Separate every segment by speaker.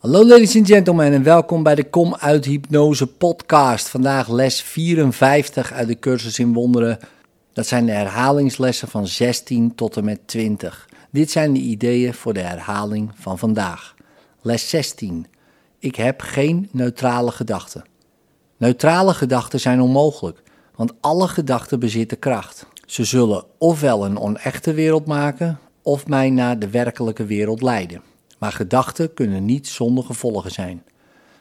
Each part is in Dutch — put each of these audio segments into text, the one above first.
Speaker 1: Hallo ladies and gentlemen en welkom bij de Kom uit Hypnose podcast. Vandaag les 54 uit de cursus in wonderen. Dat zijn de herhalingslessen van 16 tot en met 20. Dit zijn de ideeën voor de herhaling van vandaag. Les 16. Ik heb geen neutrale gedachten. Neutrale gedachten zijn onmogelijk, want alle gedachten bezitten kracht. Ze zullen ofwel een onechte wereld maken, of mij naar de werkelijke wereld leiden. Maar gedachten kunnen niet zonder gevolgen zijn.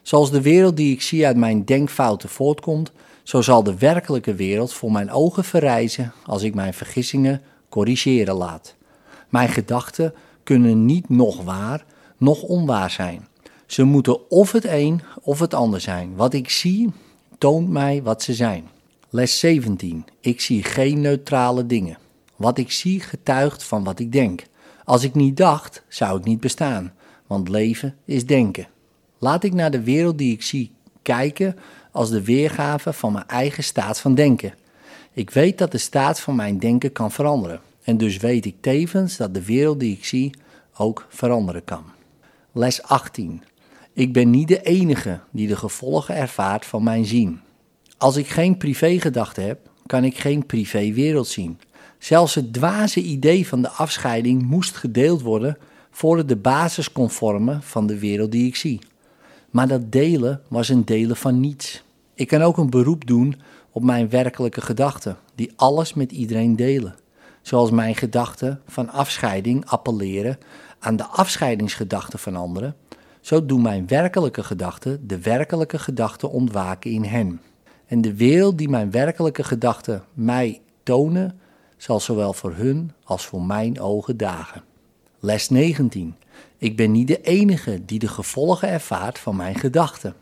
Speaker 1: Zoals de wereld die ik zie uit mijn denkfouten voortkomt, zo zal de werkelijke wereld voor mijn ogen verrijzen als ik mijn vergissingen corrigeren laat. Mijn gedachten kunnen niet nog waar, nog onwaar zijn. Ze moeten of het een of het ander zijn. Wat ik zie, toont mij wat ze zijn. Les 17. Ik zie geen neutrale dingen. Wat ik zie getuigt van wat ik denk. Als ik niet dacht, zou ik niet bestaan, want leven is denken. Laat ik naar de wereld die ik zie kijken als de weergave van mijn eigen staat van denken. Ik weet dat de staat van mijn denken kan veranderen. En dus weet ik tevens dat de wereld die ik zie ook veranderen kan. Les 18. Ik ben niet de enige die de gevolgen ervaart van mijn zien. Als ik geen privégedachten heb, kan ik geen privéwereld zien. Zelfs het dwaze idee van de afscheiding moest gedeeld worden voor de basis van de wereld die ik zie. Maar dat delen was een delen van niets. Ik kan ook een beroep doen op mijn werkelijke gedachten, die alles met iedereen delen. Zoals mijn gedachten van afscheiding appelleren aan de afscheidingsgedachten van anderen, zo doen mijn werkelijke gedachten de werkelijke gedachten ontwaken in hen. En de wereld die mijn werkelijke gedachten mij tonen, zal zowel voor hun als voor mijn ogen dagen. Les 19. Ik ben niet de enige die de gevolgen ervaart van mijn gedachten.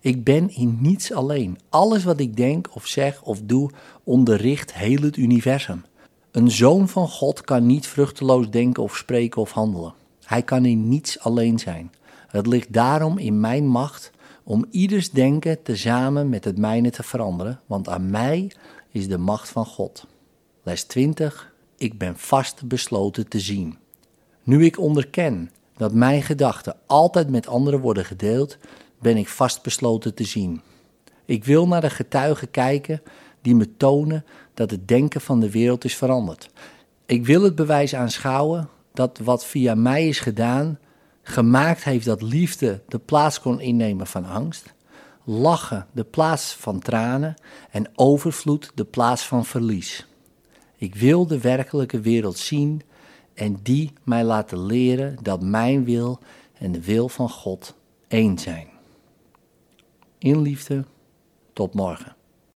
Speaker 1: Ik ben in niets alleen. Alles wat ik denk of zeg of doe onderricht heel het universum. Een zoon van God kan niet vruchteloos denken of spreken of handelen. Hij kan in niets alleen zijn. Het ligt daarom in mijn macht om ieders denken tezamen met het mijne te veranderen, want aan mij is de macht van God. Les 20. Ik ben vast besloten te zien. Nu ik onderken dat mijn gedachten altijd met anderen worden gedeeld, ben ik vast besloten te zien. Ik wil naar de getuigen kijken die me tonen dat het denken van de wereld is veranderd. Ik wil het bewijs aanschouwen dat wat via mij is gedaan, gemaakt heeft dat liefde de plaats kon innemen van angst, lachen de plaats van tranen en overvloed de plaats van verlies. Ik wil de werkelijke wereld zien en die mij laten leren dat mijn wil en de wil van God één zijn. In liefde, tot morgen.